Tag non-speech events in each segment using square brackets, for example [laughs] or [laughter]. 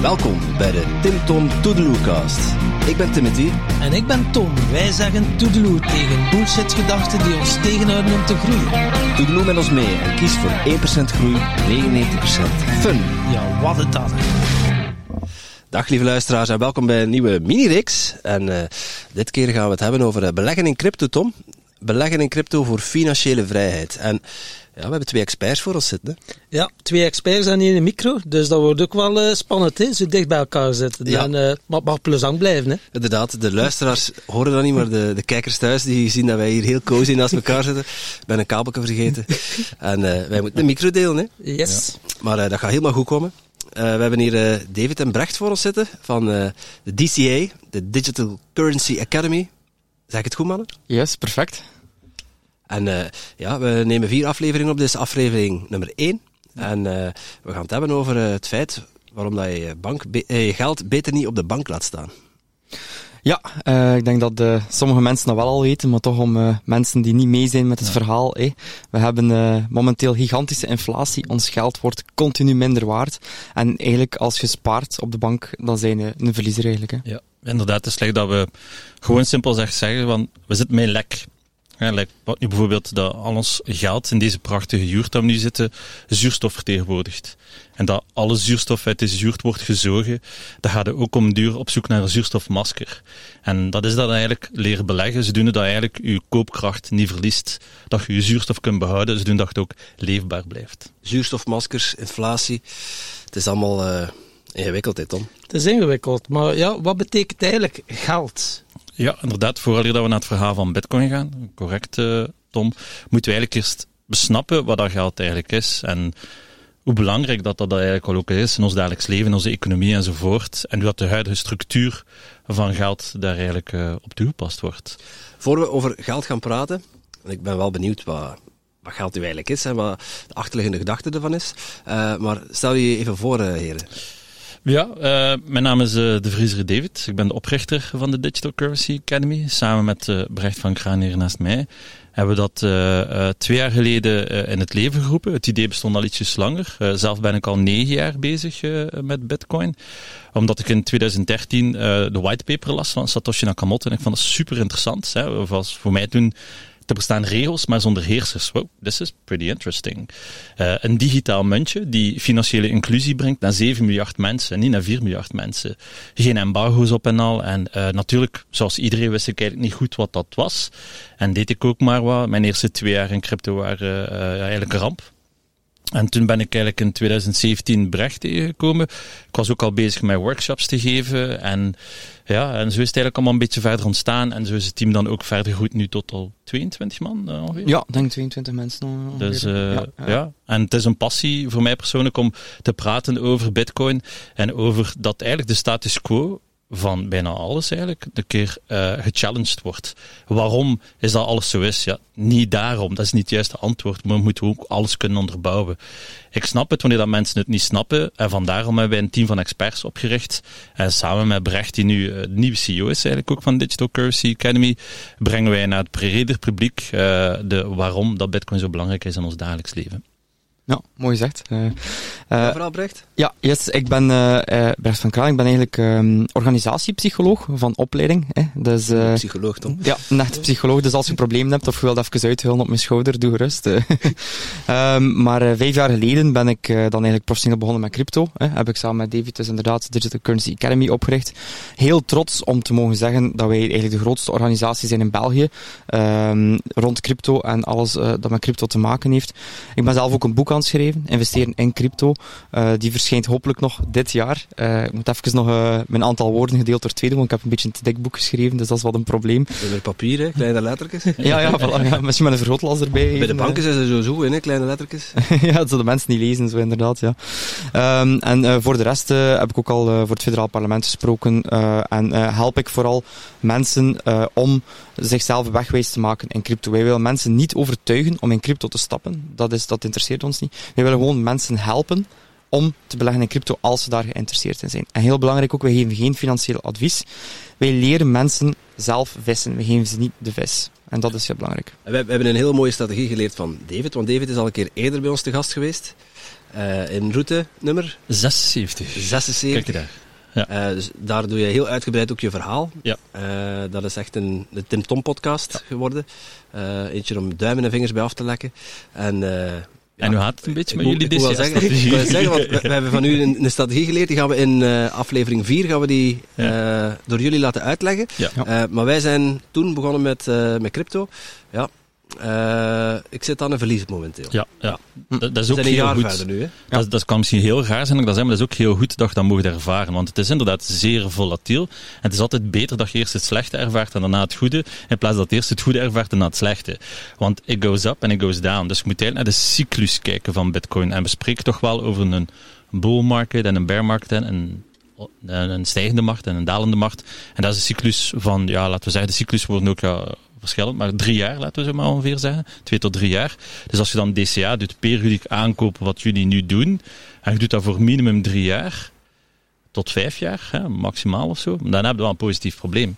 Welkom bij de Tim Tom Toedeloecast. Ik ben Timothy. En ik ben Tom. Wij zeggen toedeloe tegen bullshit-gedachten die ons tegenhouden om te groeien. Toedeloe met ons mee en kies voor 1% groei, 99% fun. Ja, wat het dan. Dag lieve luisteraars en welkom bij een nieuwe mini-reeks. En uh, dit keer gaan we het hebben over uh, beleggen in crypto, Tom. Beleggen in crypto voor financiële vrijheid. En ja, we hebben twee experts voor ons zitten. Hè? Ja, twee experts en één micro. Dus dat wordt ook wel uh, spannend, hè? zo dicht bij elkaar zitten. Ja. En uh, het mag plezant blijven. Hè? Inderdaad, de luisteraars horen dat niet, maar de, de kijkers thuis die zien dat wij hier heel cozy naast elkaar zitten. Ik ben een kabelje vergeten. [laughs] en uh, wij moeten de micro delen. Hè? Yes. Ja. Maar dat gaat helemaal goed komen. Uh, we hebben hier uh, David en Brecht voor ons zitten van uh, de DCA, de Digital Currency Academy. Zeg ik het goed, mannen? Yes, perfect. En ja, we nemen vier afleveringen op. Dit is aflevering nummer één. En we gaan het hebben over het feit waarom dat je, bank, je geld beter niet op de bank laat staan. Ja, uh, ik denk dat uh, sommige mensen dat wel al weten, maar toch om uh, mensen die niet mee zijn met het ja. verhaal. Hey, we hebben momenteel gigantische inflatie. Ons geld wordt continu minder waard. En eigenlijk, als je spaart op de bank, dan zijn je een verliezer eigenlijk. Hè. Ja, inderdaad. Het is slecht dat we gewoon simpel zeggen van, we zitten met lek. Ja, wat nu bijvoorbeeld dat al ons geld in deze prachtige juurt dat we nu zitten, zuurstof vertegenwoordigt. En dat alle zuurstof uit deze juurt wordt gezogen, dan gaat het ook om duur op zoek naar een zuurstofmasker. En dat is dat eigenlijk leren beleggen. Ze doen dat eigenlijk je koopkracht niet verliest. Dat je je zuurstof kunt behouden, ze doen dat het ook leefbaar blijft. Zuurstofmaskers, inflatie, het is allemaal uh, ingewikkeld, hè Tom? Het is ingewikkeld, maar ja, wat betekent eigenlijk geld? Ja, inderdaad. Vooral dat we naar het verhaal van Bitcoin gaan, correct, uh, Tom, moeten we eigenlijk eerst besnappen wat dat geld eigenlijk is. En hoe belangrijk dat dat eigenlijk ook is in ons dagelijks leven, in onze economie enzovoort. En hoe de huidige structuur van geld daar eigenlijk uh, op toegepast wordt. Voor we over geld gaan praten, en ik ben wel benieuwd wat, wat geld nu eigenlijk is en wat de achterliggende gedachte ervan is. Uh, maar stel je even voor, uh, heren. Ja, uh, mijn naam is uh, De Vriezer David. Ik ben de oprichter van de Digital Currency Academy. Samen met uh, Brecht van Kraan hier naast mij hebben we dat twee jaar geleden in het leven geroepen. Het idee bestond al ietsjes langer. zelf ben ik al negen jaar bezig met Bitcoin. Omdat ik in 2013 de whitepaper las van Satoshi Nakamoto. En ik vond dat super interessant. Hè. Was voor mij toen er bestaan regels, maar zonder heersers. Wow, this is pretty interesting. Uh, een digitaal muntje die financiële inclusie brengt naar 7 miljard mensen, niet naar 4 miljard mensen. Geen embargo's op en al. En uh, natuurlijk, zoals iedereen wist ik eigenlijk niet goed wat dat was. En deed ik ook maar wat. Mijn eerste twee jaar in crypto waren uh, eigenlijk een ramp. En toen ben ik eigenlijk in 2017 Brecht tegengekomen. Ik was ook al bezig met workshops te geven. En ja, en zo is het eigenlijk allemaal een beetje verder ontstaan. En zo is het team dan ook verder goed nu tot al 22 man uh, ongeveer. Ja, ik denk 22 mensen ongeveer. Dus uh, ja, ja. ja, en het is een passie voor mij persoonlijk om te praten over bitcoin. En over dat eigenlijk de status quo van bijna alles eigenlijk een keer uh, gechallenged wordt. Waarom is dat alles zo is? Ja, niet daarom. Dat is niet het juiste antwoord. Maar we moeten ook alles kunnen onderbouwen. Ik snap het wanneer dat mensen het niet snappen. En vandaarom hebben wij een team van experts opgericht. En samen met Brecht, die nu uh, nieuwe CEO is eigenlijk ook van Digital Currency Academy, brengen wij naar het breder publiek uh, de waarom dat bitcoin zo belangrijk is in ons dagelijks leven. Ja, mooi gezegd. Uh, uh, Mevrouw Brecht? Ja, yes, ik ben uh, Brecht van Kraan. Ik ben eigenlijk um, organisatiepsycholoog van opleiding. Hè. Dus, psycholoog, Tom? Ja, een echte psycholoog. Dus als je een probleem hebt of je wilt even uithullen op mijn schouder, doe gerust. um, [laughs] maar vijf jaar geleden ben ik dan eigenlijk professioneel begonnen met crypto. Hè. Heb ik samen met David dus inderdaad Digital Currency Academy opgericht. Heel trots om te mogen zeggen dat wij eigenlijk de grootste organisatie zijn in België um, rond crypto en alles dat met crypto te maken heeft. Ik ben zelf ook een boek aan schrijven, investeren in crypto. Uh, die verschijnt hopelijk nog dit jaar. Uh, ik moet even nog uh, mijn aantal woorden gedeeld door twee doen, want ik heb een beetje een te dik boek geschreven, dus dat is wat een probleem. Met papier, hè? kleine lettertjes. [laughs] ja, ja, voilà, ja, misschien met een vergrootglas erbij. Bij de banken zijn ze sowieso in, hè? kleine lettertjes. [laughs] ja, dat zullen de mensen niet lezen, zo inderdaad. Ja. Um, en voor de rest heb ik ook al voor het federaal parlement gesproken en help ik vooral mensen om zichzelf wegwijs te maken in crypto. Wij willen mensen niet overtuigen om in crypto te stappen. Dat, is, dat interesseert ons niet. Wij willen gewoon mensen helpen om te beleggen in crypto als ze daar geïnteresseerd in zijn. En heel belangrijk ook, wij geven geen financieel advies. Wij leren mensen zelf vissen. We geven ze niet de vis. En dat is heel belangrijk. We, we hebben een hele mooie strategie geleerd van David, want David is al een keer eerder bij ons te gast geweest. Uh, in route nummer 76. 76. Kijk je daar. Ja. Uh, dus daar doe je heel uitgebreid ook je verhaal. Ja. Uh, dat is echt een, een Tim Tom podcast ja. geworden. eentje om duimen en vingers bij af te lekken. En en hoe gaat het een beetje met jullie dit jaar? Zeggen, ik wil [laughs] zeggen, want we, we, hebben van u een, een, strategie geleerd. Die gaan we in aflevering 4 gaan we die door jullie laten uitleggen. Ja. Maar wij zijn toen begonnen met, met crypto. Ja. Ik zit aan een verlies momenteel. Ja, ja. Dat, dat is ook we zijn een heel jaar goed. verder nu. Hè? Dat, dat kan misschien heel raar zijn dat ik dat zeg, maar dat is ook heel goed dat je dat mocht ervaren. Want het is inderdaad zeer volatiel. En het is altijd beter dat je eerst het slechte ervaart en daarna het goede, in plaats dat je eerst het goede ervaart en daarna het slechte. Want it goes up en it goes down. Dus je moet eigenlijk naar de cyclus kijken van bitcoin. En we spreken toch wel over een bull market en een bear market en een een stijgende markt en een dalende markt. En dat is een cyclus van, ja, laten we zeggen, de cyclus worden ook ja, maar drie jaar, laten we zo maar ongeveer zeggen. Twee tot drie jaar. Dus als je dan DCA doet, periodiek aankopen wat jullie nu doen, en je doet dat voor minimum drie jaar, tot vijf jaar, hè, maximaal of zo, dan heb je wel een positief probleem.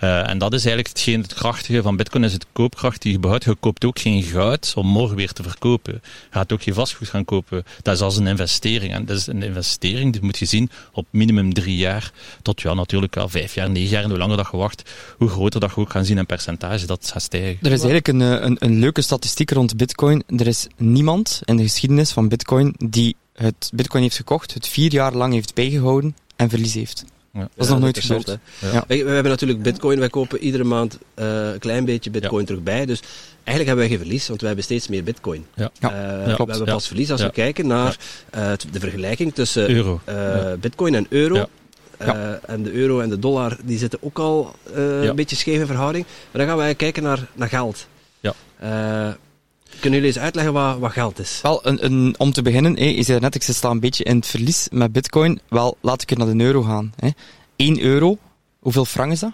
Uh, en dat is eigenlijk hetgeen, het krachtige van Bitcoin, is het koopkracht die je behoudt. Je koopt ook geen goud om morgen weer te verkopen. Je gaat ook geen vastgoed gaan kopen. Dat is als een investering. En dat is een investering, die moet je zien op minimum drie jaar, tot ja, natuurlijk al vijf jaar, negen jaar. En hoe langer dat je wacht, hoe groter dat je ook gaan zien in percentage dat gaat stijgen. Er is eigenlijk een, een, een leuke statistiek rond Bitcoin. Er is niemand in de geschiedenis van Bitcoin die het Bitcoin heeft gekocht, het vier jaar lang heeft bijgehouden en verlies heeft. Ja. Dat is nog nooit gebeurd. Ja. Wij, hebben natuurlijk bitcoin, wij kopen iedere maand uh, een klein beetje bitcoin terug bij. Dus eigenlijk hebben wij geen verlies, want wij hebben steeds meer bitcoin. Ja. Uh, we hebben pas verlies als we kijken naar uh, de vergelijking tussen euro. bitcoin en euro. en de euro en de dollar die zitten ook al een beetje scheef in verhouding. Maar dan gaan wij kijken naar, naar geld. Ja. Kunnen jullie eens uitleggen wat, wat geld is? Wel, een, een, om te beginnen, hé, je zei net, ik sta een beetje in het verlies met bitcoin. Wel, laat ik er naar de euro gaan. Hé. 1 euro, hoeveel frank is dat?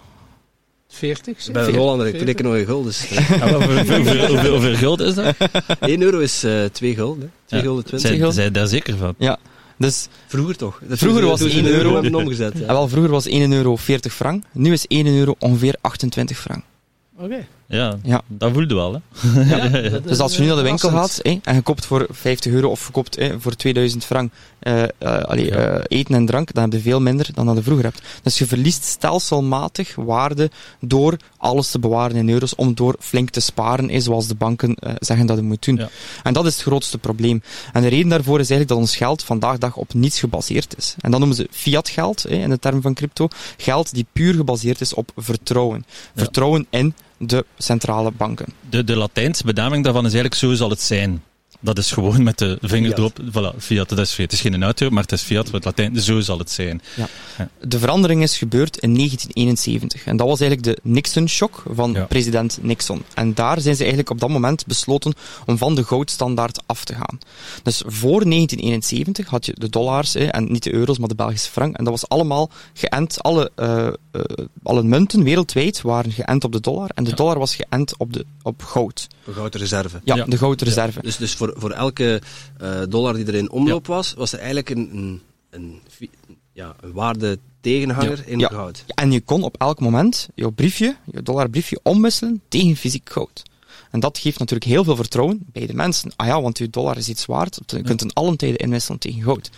40? Bij een Hollander, ik reken nog in gulden. Dus, ja, hoeveel, hoeveel, hoeveel, hoeveel guld is dat? [laughs] 1 euro is uh, 2 gulden. 2 ja. gulden 20. Zijn, zijn daar zeker van? Ja. Dus, vroeger toch? Dat vroeger was 1 euro, hebben omgezet. Ja. Ja, wel, vroeger was 1 euro 40 frank. Nu is 1 euro ongeveer 28 frank. Oké. Okay. Ja, ja, dat voelde wel. Hè? Ja, [laughs] dus als je nu naar de winkel gaat hé, en je koopt voor 50 euro of je koopt hé, voor 2000 frank uh, uh, allee, uh, eten en drank, dan heb je veel minder dan dat je vroeger hebt. Dus je verliest stelselmatig waarde door alles te bewaren in euro's, om door flink te sparen, hé, zoals de banken zeggen dat je moet doen. En dat is het grootste probleem. En de reden daarvoor is eigenlijk dat ons geld vandaag de dag op niets gebaseerd is. En dat noemen ze fiat geld, hé, in de term van crypto. Geld die puur gebaseerd is op vertrouwen. Vertrouwen in de centrale banken. De, de Latijnse benaming daarvan is eigenlijk zo zal het zijn. Dat is gewoon met de vinger Fiat. erop. Voilà, fiat, dat is fiat. Het is geen auto, maar het is fiat, wat Latijn, zo zal het zijn. Ja. Ja. De verandering is gebeurd in 1971. En dat was eigenlijk de Nixon-shock van Ja. president Nixon. En daar zijn ze eigenlijk op dat moment besloten om van de goudstandaard af te gaan. Dus voor 1971 had je de dollars, en niet de euro's, maar de Belgische frank. En dat was allemaal geënt. Alle, uh, alle munten wereldwijd waren geënt op de dollar. En de Ja. dollar was geënt op, de, op goud. Voor gouden reserve. Ja, Ja. de goudreserve. Dus, dus voor, voor elke uh, dollar die er in omloop was, was er eigenlijk een, een, een, ja, een waarde tegenhanger in Ja. goud. Ja, en je kon op elk moment je briefje, je dollarbriefje, omwisselen tegen fysiek goud. En dat geeft natuurlijk heel veel vertrouwen bij de mensen. Ah ja, want je dollar is iets waard. Je kunt in allen tijden inwisselen tegen goud.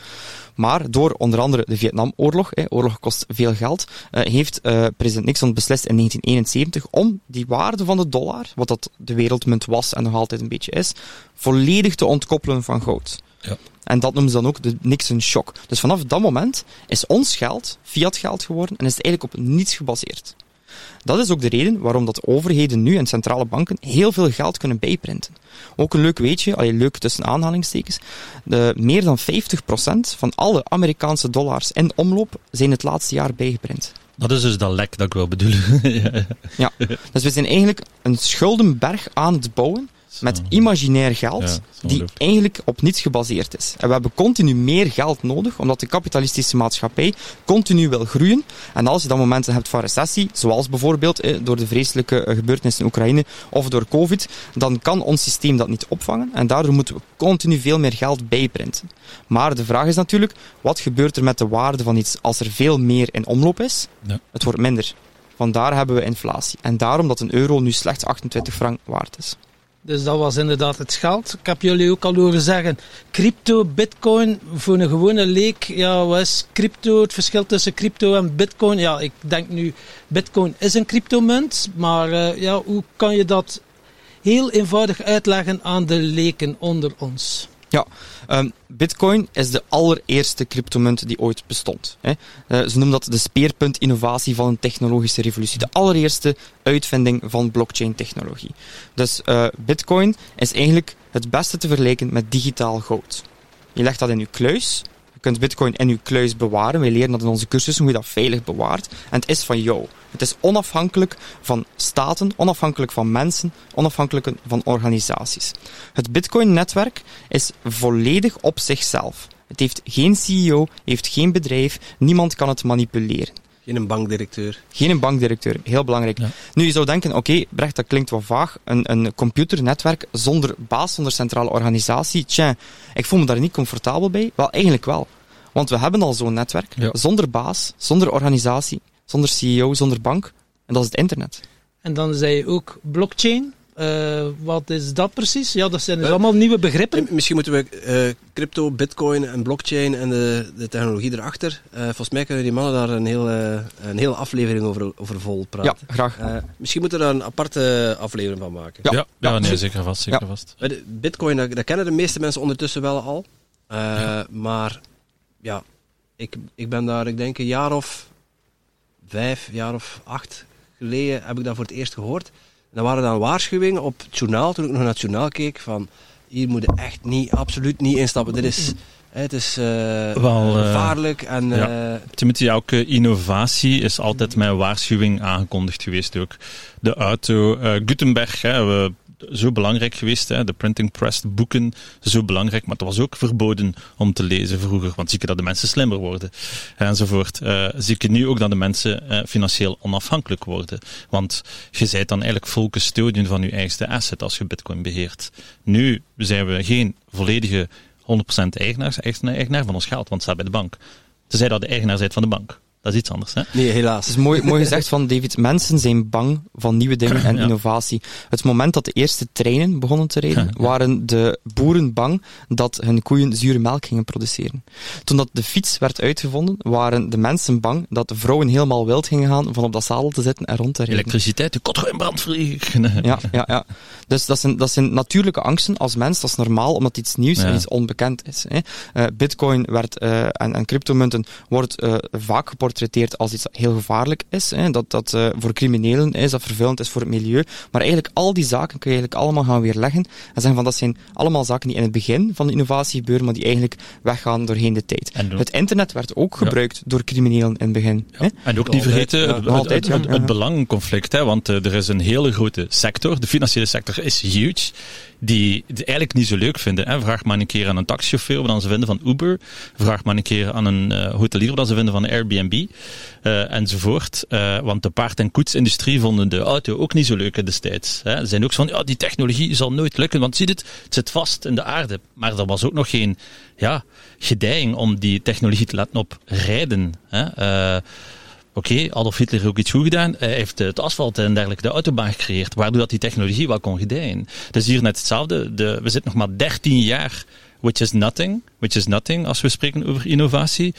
Maar door onder andere de Vietnamoorlog, oorlog kost veel geld, uh, heeft uh, president Nixon beslist in 1971 om die waarde van de dollar, wat dat de wereldmunt was en nog altijd een beetje is, volledig te ontkoppelen van goud. Ja. En dat noemen ze dan ook de Nixon shock. Dus vanaf dat moment is ons geld fiat geld geworden en is het eigenlijk op niets gebaseerd. Dat is ook de reden waarom dat overheden nu en centrale banken heel veel geld kunnen bijprinten. Ook een leuk weetje, allee, leuk tussen aanhalingstekens, de, meer dan 50% van alle Amerikaanse dollars in omloop zijn het laatste jaar bijgeprint. Dat is dus dat lek dat ik wil bedoelen. [laughs] ja. Ja, dus we zijn eigenlijk een schuldenberg aan het bouwen met imaginair geld, Ja, die eigenlijk op niets gebaseerd is. En we hebben continu meer geld nodig, omdat de kapitalistische maatschappij continu wil groeien. En als je dan momenten hebt van recessie, zoals bijvoorbeeld eh, door de vreselijke eh, gebeurtenissen in Oekraïne of door COVID, dan kan ons systeem dat niet opvangen. En daardoor moeten we continu veel meer geld bijprinten. Maar de vraag is natuurlijk, wat gebeurt er met de waarde van iets als er veel meer in omloop is? Ja. Het wordt minder. Vandaar hebben we inflatie. En daarom dat een euro nu slechts 28 frank waard is. Dus dat was inderdaad het geld. Ik heb jullie ook al horen zeggen, crypto, bitcoin, voor een gewone leek, ja, wat is crypto, het verschil tussen crypto en bitcoin? Ja, ik denk nu, bitcoin is een cryptomunt, maar eh, ja, hoe kan je dat heel eenvoudig uitleggen aan de leken onder ons? Ja, ehm, Bitcoin is de allereerste cryptomunt die ooit bestond. Hè. Eh, ze noemen dat de speerpunt-innovatie van een technologische revolutie. De allereerste uitvinding van blockchain-technologie. Dus eh, Bitcoin is eigenlijk het beste te vergelijken met digitaal goud. Je legt dat in je kluis. Je kunt Bitcoin in je kluis bewaren. Wij leren dat in onze cursussen hoe je dat veilig bewaart. En het is van jou. Het is onafhankelijk van staten, onafhankelijk van mensen, onafhankelijk van organisaties. Het Bitcoin-netwerk is volledig op zichzelf. Het heeft geen CEO, heeft geen bedrijf, niemand kan het manipuleren. Geen een bankdirecteur. Geen een bankdirecteur, heel belangrijk. Ja. Nu, je zou denken, oké, Brecht, dat klinkt wel vaag. Een, een computernetwerk zonder baas, zonder centrale organisatie. Tja, ik voel me daar niet comfortabel bij. Wel, eigenlijk wel. Want we hebben al zo'n netwerk, Ja. zonder baas, zonder organisatie, zonder CEO, zonder bank. En dat is het internet. En dan zei je ook blockchain. Eh, wat is dat precies? Ja, dat zijn dus Eh, allemaal nieuwe begrippen. En Misschien moeten we eh, crypto, bitcoin en blockchain en de, de technologie erachter. eh, volgens mij kunnen die mannen daar een hele, een hele aflevering over, over vol praten. Ja, graag. Eh, misschien moeten we daar een aparte aflevering van maken. Ja, Ja, ja, ja, nee, zeker. vast. Zeker Ja. vast. Bitcoin, dat, dat kennen de meeste mensen ondertussen wel al. Eh, Maar ja, ik, ik ben daar, ik denk een jaar of vijf, jaar of acht geleden heb ik dat voor het eerst gehoord. Dan waren dan waarschuwingen op het journaal, toen ik nog naar het journaal keek, van hier moet je echt niet, absoluut niet instappen. Dit is, het is eh, Wel, eh, gevaarlijk en ja. eh, Timothy, elke innovatie is altijd met een waarschuwing aangekondigd geweest ook. De auto, Gutenberg, hè, we, zo belangrijk geweest, hè, de printing press, de boeken, zo belangrijk, maar het was ook verboden om te lezen vroeger, want zie je dat de mensen slimmer worden, enzovoort. Eh zie je nu ook dat de mensen eh, financieel onafhankelijk worden, want je bent dan eigenlijk full custodian van je eigenste asset als je bitcoin beheert. Nu zijn we geen volledige 100% eigenaar, eigenaar van ons geld, want het staat bij de bank. Tenzij dat de eigenaar bent van de bank. Dat is iets anders, hè? nee, helaas. Het is mooi, mooi gezegd van David. Mensen zijn bang van nieuwe dingen en Ja. innovatie. Het moment dat de eerste treinen begonnen te rijden, Ja, waren de boeren bang dat hun koeien zure melk gingen produceren. Toen dat de fiets werd uitgevonden, waren de mensen bang dat de vrouwen helemaal wild gingen gaan van op dat zadel te zitten en rond te rijden. Elektriciteit, de kot in brand vliegen. [laughs] Ja, ja, ja. Dus dat zijn, dat zijn natuurlijke angsten als mens. Dat is normaal, omdat iets nieuws en iets onbekend is. Hè. Eh, Bitcoin werd, eh, en, en cryptomunten wordt eh, vaak geportretteerd als iets dat heel gevaarlijk is. Hè. Dat dat eh, voor criminelen is, dat vervuilend is voor het milieu. Maar eigenlijk al die zaken kun je eigenlijk allemaal gaan weerleggen. En zeggen van dat zijn allemaal zaken die in het begin van de innovatie gebeuren, maar die eigenlijk weggaan doorheen de tijd. Het internet werd ook gebruikt door criminelen in het begin. Hè. En ook niet vergeten ja. het, altijd, het, het, ja, het ja. belangenconflict. Hè, want eh, er is een hele grote sector, de financiële sector is huge, die het eigenlijk niet zo leuk vinden. Hè. Vraag maar een keer aan een taxichauffeur wat ze vinden van Uber. Vraag maar een keer aan een eh, hotelier wat ze vinden van Airbnb. eh, enzovoort. Eh, want de paard- en koetsindustrie vonden de auto ook niet zo leuk destijds. Ze zijn ook zo van, ja, die technologie zal nooit lukken, want zie het, het zit vast in de aarde. Maar er was ook nog geen ja, gedijing om die technologie te laten oprijden. Hè. Eh, Oké, Adolf Hitler heeft ook iets goed gedaan. Hij heeft het asfalt en dergelijke de autobaan gecreëerd, waardoor dat die technologie wel kon gedijen. Dus hier net hetzelfde. De, we zitten nog maar 13 jaar, which is nothing, which is nothing als we spreken over innovatie,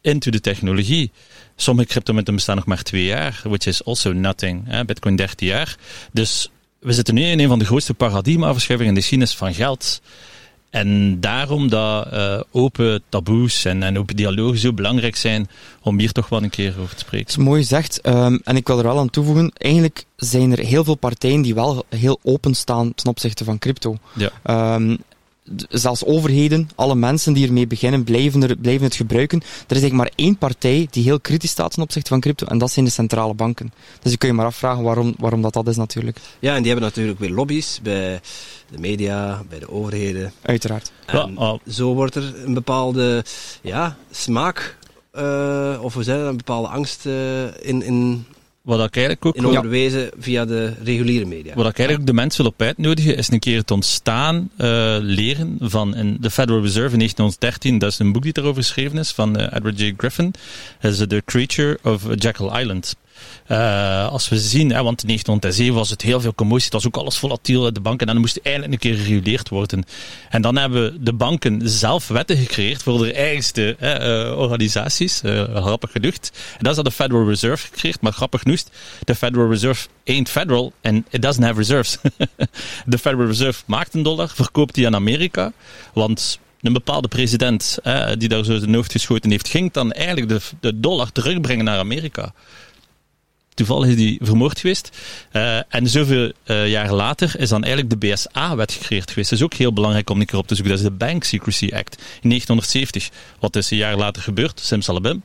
into de technologie. Sommige cryptomunten bestaan nog maar twee jaar, which is also nothing. Bitcoin 13 jaar. Dus we zitten nu in een van de grootste paradigmaverschuivingen in de geschiedenis van geld. En daarom dat eh, open taboes en, en open dialogen zo belangrijk zijn om hier toch wel een keer over te spreken. Dat is mooi gezegd. Ehm, en ik wil er wel aan toevoegen, eigenlijk zijn er heel veel partijen die wel heel open staan ten opzichte van crypto. Ja. Ehm, zelfs overheden, alle mensen die ermee beginnen, blijven, er, blijven het gebruiken. Er is eigenlijk maar één partij die heel kritisch staat ten opzichte van crypto, en dat zijn de centrale banken. Dus je kun je maar afvragen waarom, waarom dat, dat is natuurlijk. Ja, en die hebben natuurlijk weer lobby's bij de media, bij de overheden. Uiteraard. En Ja, ah. zo wordt er een bepaalde ja, smaak, eh, of je dat, een bepaalde angst eh, in, in, Wat ik eigenlijk ook in wil- onderwezen via de reguliere media. Wat ik eigenlijk de mensen wil op uitnodigen, is een keer het ontstaan eh, leren van in de Federal Reserve in 1913. Dat is een boek die daarover geschreven is, van eh, Edward J. Griffin. Dat is The Creature of Jekyll Island. Eh, als we zien, hè, want in 1907 was het heel veel commotie, het was ook alles volatiel de banken en dan moest eindelijk een keer gereguleerd worden. En dan hebben de banken zelf wetten gecreëerd voor de eigenste eh, organisaties, eh, grappig genoeg. En dat is dat de Federal Reserve gecreëerd, maar grappig genoeg, de Federal Reserve ain't federal and it doesn't have reserves. [laughs] de Federal Reserve maakt een dollar, verkoopt die aan Amerika, want een bepaalde president die daar zo zijn hoofd geschoten heeft, ging dan eigenlijk de, de dollar terugbrengen naar Amerika. Toevallig is die vermoord geweest. Eh, en zoveel eh, jaar later is dan eigenlijk de BSA-wet gecreëerd geweest. Dat is ook heel belangrijk om die keer op te zoeken. Dat is de Bank Secrecy Act in 1970. Wat is een jaar later gebeurd? Simsalabim.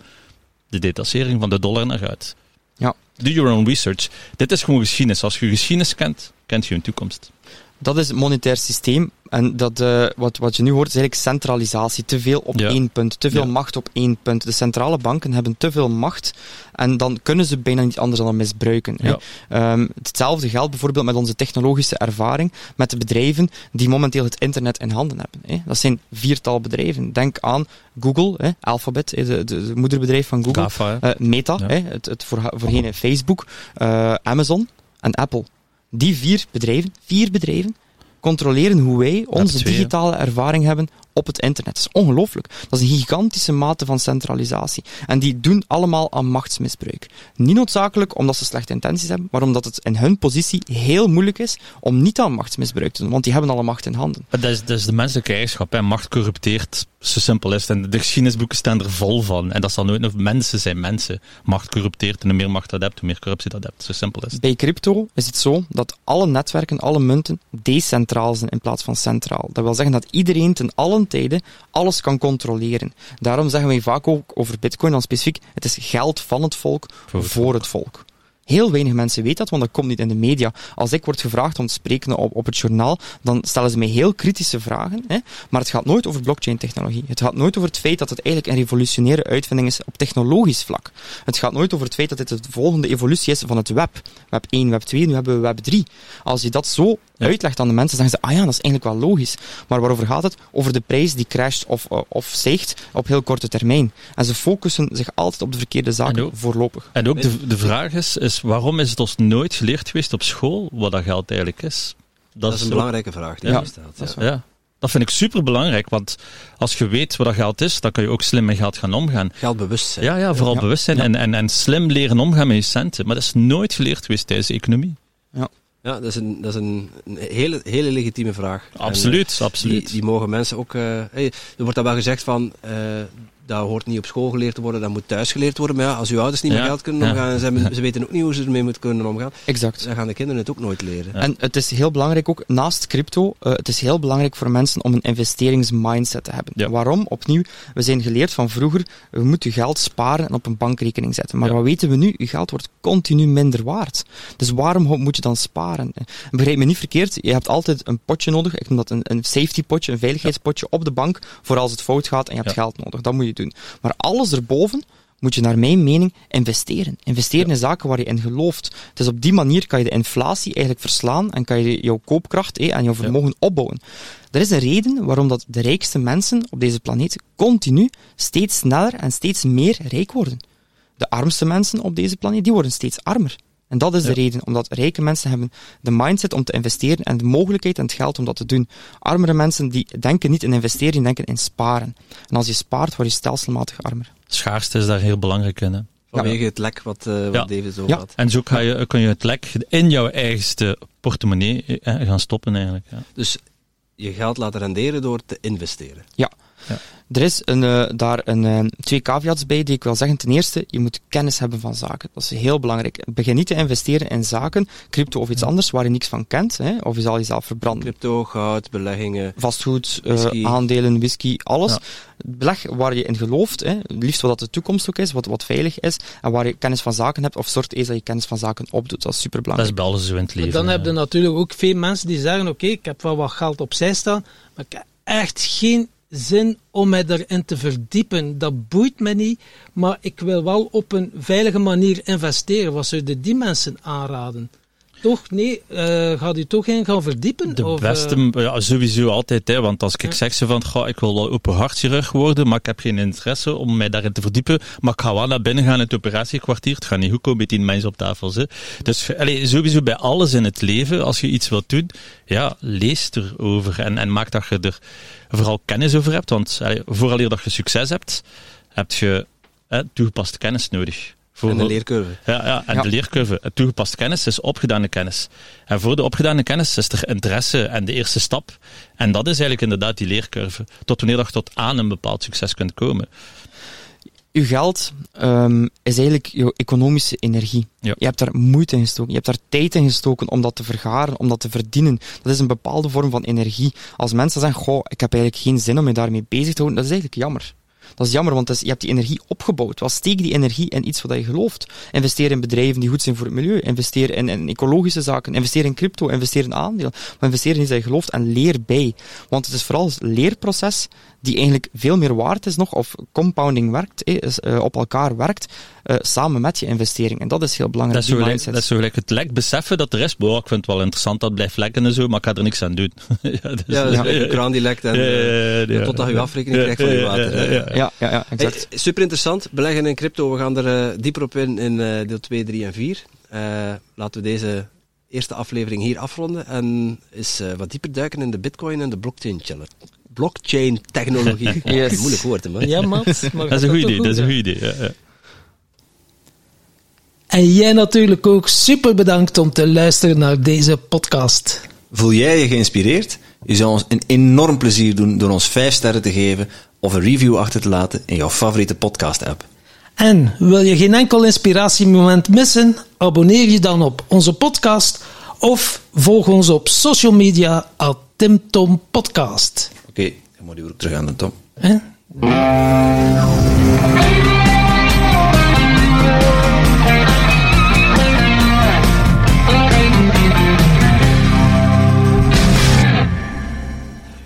De detachering van de dollar naar uit. Ja. Do your own research. Dit is gewoon geschiedenis. Als je geschiedenis kent, kent je een toekomst. Dat is het monetair systeem. En dat, eh, wat, wat je nu hoort is eigenlijk centralisatie. Te veel op Ja. één punt. Te veel Ja. macht op één punt. De centrale banken hebben te veel macht. En dan kunnen ze bijna niet anders dan misbruiken. hè. Ehm, hetzelfde geldt bijvoorbeeld met onze technologische ervaring. Met de bedrijven die momenteel het internet in handen hebben. Hè. Dat zijn viertal bedrijven. Denk aan Google, hè, Alphabet, hè, de, de, de moederbedrijf van Google. GAFA? Eh, Meta, hè, het, het voor, voorheen Facebook, eh, Amazon en Apple. Die vier bedrijven, vier bedrijven, controleren hoe wij onze twee, digitale ervaring hebben op het internet. Dat is ongelooflijk. Dat is een gigantische mate van centralisatie. En die doen allemaal aan machtsmisbruik. Niet noodzakelijk omdat ze slechte intenties hebben, maar omdat het in hun positie heel moeilijk is om niet aan machtsmisbruik te doen, want die hebben alle macht in handen. Maar Dat is, dat is de menselijke eigenschap. Hè. Macht corrupteert, zo simpel is het. En de geschiedenisboeken staan er vol van. En dat zal nooit, mensen zijn mensen. Macht corrupteert en hoe meer macht dat hebt, hoe meer corruptie dat hebt. Zo simpel is het. Bij crypto is het zo dat alle netwerken, alle munten decentraal zijn in plaats van centraal. Dat wil zeggen dat iedereen ten allen alles kan controleren. Daarom zeggen wij vaak ook over bitcoin dan specifiek, het is geld van het volk Voor voor het het, volk. Heel weinig mensen weten dat, want dat komt niet in de media. Als ik word gevraagd om te spreken op, op het journaal, dan stellen ze mij heel kritische vragen. Hè? Maar het gaat nooit over blockchain-technologie. Het gaat nooit over het feit dat het eigenlijk een revolutionaire uitvinding is op technologisch vlak. Het gaat nooit over het feit dat dit de volgende evolutie is van het web. Web 1, web 2, nu hebben we web 3. Als je dat zo. Uitlegt aan de mensen, zeggen ze, ah ja, dat is eigenlijk wel logisch. Maar waarover gaat het? Over de prijs die crasht of, eh, of stijgt op heel korte termijn. En ze focussen zich altijd op de verkeerde En zaken, ook- voorlopig. En ook de, de vraag is, is, waarom is het ons nooit geleerd geweest op school wat dat geld eigenlijk is? Dat is een belangrijke vraag die Ja, hier staat. dat is ja. waar. Ja, dat vind ik super belangrijk, want als je weet wat dat geld is, dan kan je ook slim met geld gaan omgaan. Geldbewustzijn. Ja, ja vooral Ja. bewustzijn Ja. en, en, en slim leren omgaan met je centen. Maar dat is nooit geleerd geweest tijdens de economie. Ja, dat is een, dat is een, een hele, hele legitieme vraag. Absoluut, eh, absoluut. Die, die mogen mensen ook... eh, hey, er wordt dan wel gezegd van... eh, dat hoort niet op school geleerd te worden, dat moet thuis geleerd worden. Maar ja, als uw ouders niet met geld kunnen ja. omgaan en ze, hebben- [laughs] ze weten ook niet hoe ze ermee moeten kunnen omgaan, Exact. dan gaan de kinderen het ook nooit leren. Ja. En het is heel belangrijk ook, naast crypto, eh, het is heel belangrijk voor mensen om een investeringsmindset te hebben. Ja. Waarom? Opnieuw, we zijn geleerd van vroeger, we moeten geld sparen en op een bankrekening zetten. Maar Ja. wat weten we nu? Je geld wordt continu minder waard. Dus waarom moet je dan sparen? En Begrijp me niet verkeerd, je hebt altijd een potje nodig, ik noem dat een, een safety potje, een veiligheidspotje op de bank, voor als het fout gaat en je hebt Ja. geld nodig. Dat moet je doen. Maar alles erboven moet je naar mijn mening investeren. Investeren in zaken waar je in gelooft. Dus op die manier kan je de inflatie eigenlijk verslaan en kan je jouw koopkracht en jouw vermogen opbouwen. Er is een reden waarom dat de rijkste mensen op deze planeet continu steeds sneller en steeds meer rijk worden. De armste mensen op deze planeet, die worden steeds armer. En dat is de reden, omdat rijke mensen hebben de mindset om te investeren en de mogelijkheid en het geld om dat te doen. Armere mensen die denken niet in investeren, die denken in sparen. En als je spaart, word je stelselmatig armer. Schaarste is daar heel belangrijk in. Hè? Vanwege het lek wat, eh wat Ja. David zo Ja. had. En zo kan je, kun je het lek in jouw eigenste portemonnee eh, gaan stoppen eigenlijk. Ja. Dus je geld laten renderen door te investeren. Ja, Ja. Er is een, uh, daar een, uh, twee caveats bij die ik wil zeggen. Ten eerste, je moet kennis hebben van zaken. Dat is heel belangrijk. Begin niet te investeren in zaken, crypto of iets anders, waar je niks van kent. Hè, of je zal jezelf verbranden. Crypto, goud, beleggingen. Vastgoed, uh, aandelen, whisky, alles. Ja. Beleg waar je in gelooft, hè, liefst wat de toekomst ook is, wat, wat veilig is, en waar je kennis van zaken hebt, of zorgt eens dat je kennis van zaken opdoet. Dat is superbelangrijk. Dat is bij alles zo in het leven. Maar dan heb je natuurlijk ook veel mensen die zeggen, oké, okay, ik heb wel wat geld opzij staan, maar ik heb echt geen zin om mij erin te verdiepen. Dat boeit me niet, maar ik wil wel op een veilige manier investeren. Wat zouden die mensen aanraden? Toch? Nee, uh, gaat u toch in gaan verdiepen? De of, beste, uh... ja, sowieso altijd. Hè, want als ik ja. zeg ze van, ga, ik wil open hartchirurg worden, maar ik heb geen interesse om mij daarin te verdiepen, maar ik ga wel naar binnen gaan in het operatiekwartier. Het gaat niet goed komen met tien mensen op tafel. Hè. Dus allez, sowieso bij alles in het leven, als je iets wilt doen, ja, lees erover en, en maak dat je er vooral kennis over hebt. Want allez, vooraleer dat je succes hebt, heb je hè, toegepaste kennis nodig. Voor en de leercurve. Ja, ja en ja. de leercurve. Toegepaste kennis is opgedane kennis. En voor de opgedane kennis is er interesse en de eerste stap. En dat is eigenlijk inderdaad die leercurve. Tot wanneer je tot aan een bepaald succes kunt komen. Uw geld um, is eigenlijk je economische energie. Ja. Je hebt daar moeite in gestoken. Je hebt daar tijd in gestoken om dat te vergaren, om dat te verdienen. Dat is een bepaalde vorm van energie. Als mensen zeggen, goh, ik heb eigenlijk geen zin om me daarmee bezig te houden, dat is eigenlijk jammer. Dat is jammer, want je hebt die energie opgebouwd. Wel, steek die energie in iets wat je gelooft. Investeer in bedrijven die goed zijn voor het milieu. Investeer in, in ecologische zaken. Investeer in crypto. Investeer in aandeel. Maar investeer in iets dat je gelooft en leer bij. Want het is vooral het leerproces die eigenlijk veel meer waard is nog, of compounding werkt, eh, op elkaar werkt, uh, samen met je investering. En dat is heel belangrijk. Dat is, zo gelijk, dat is zo gelijk het lek beseffen dat er is, boah, ik vind het wel interessant, dat blijft lekken en zo, maar ik ga er niks aan doen. [laughs] ja, dus, ja, dus de kraan die lekt en uh, ja, totdat je afrekening krijgt van je water. Ja, ja, ja, ja exact. Hey, super interessant, beleggen in crypto, we gaan er dieper op in in deel 2, 3 en 4. laten we deze eerste aflevering hier afronden en eens wat dieper duiken in de bitcoin en de blockchain challenge blockchain technologie. [laughs] yes. Moeilijk woord, hè, man. Ja, man. [laughs] dat is een goed idee. Dat is een goed idee. Ja, ja. En jij natuurlijk ook super bedankt om te luisteren naar deze podcast. Voel jij je geïnspireerd? Je zou ons een enorm plezier doen door ons 5 sterren te geven of een review achter te laten in jouw favoriete podcast-app. En wil je geen enkel inspiratiemoment missen? Abonneer je dan op onze podcast of volg ons op social media at TimTom Podcast. Oké, okay, dan moet je ook terug aan de Tom. Eh?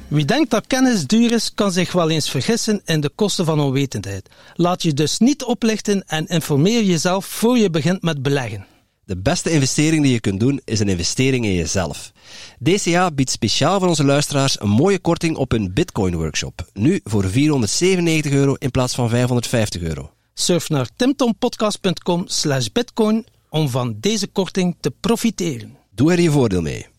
Wie denkt dat kennis duur is, kan zich wel eens vergissen in de kosten van onwetendheid. Laat je dus niet oplichten en informeer jezelf voor je begint met beleggen. De beste investering die je kunt doen is een investering in jezelf. DCA biedt speciaal voor onze luisteraars een mooie korting op een Bitcoin workshop. Nu voor 497 euro in plaats van 550 euro. Surf naar timtompodcast.com slash bitcoin om van deze korting te profiteren. Doe er je voordeel mee.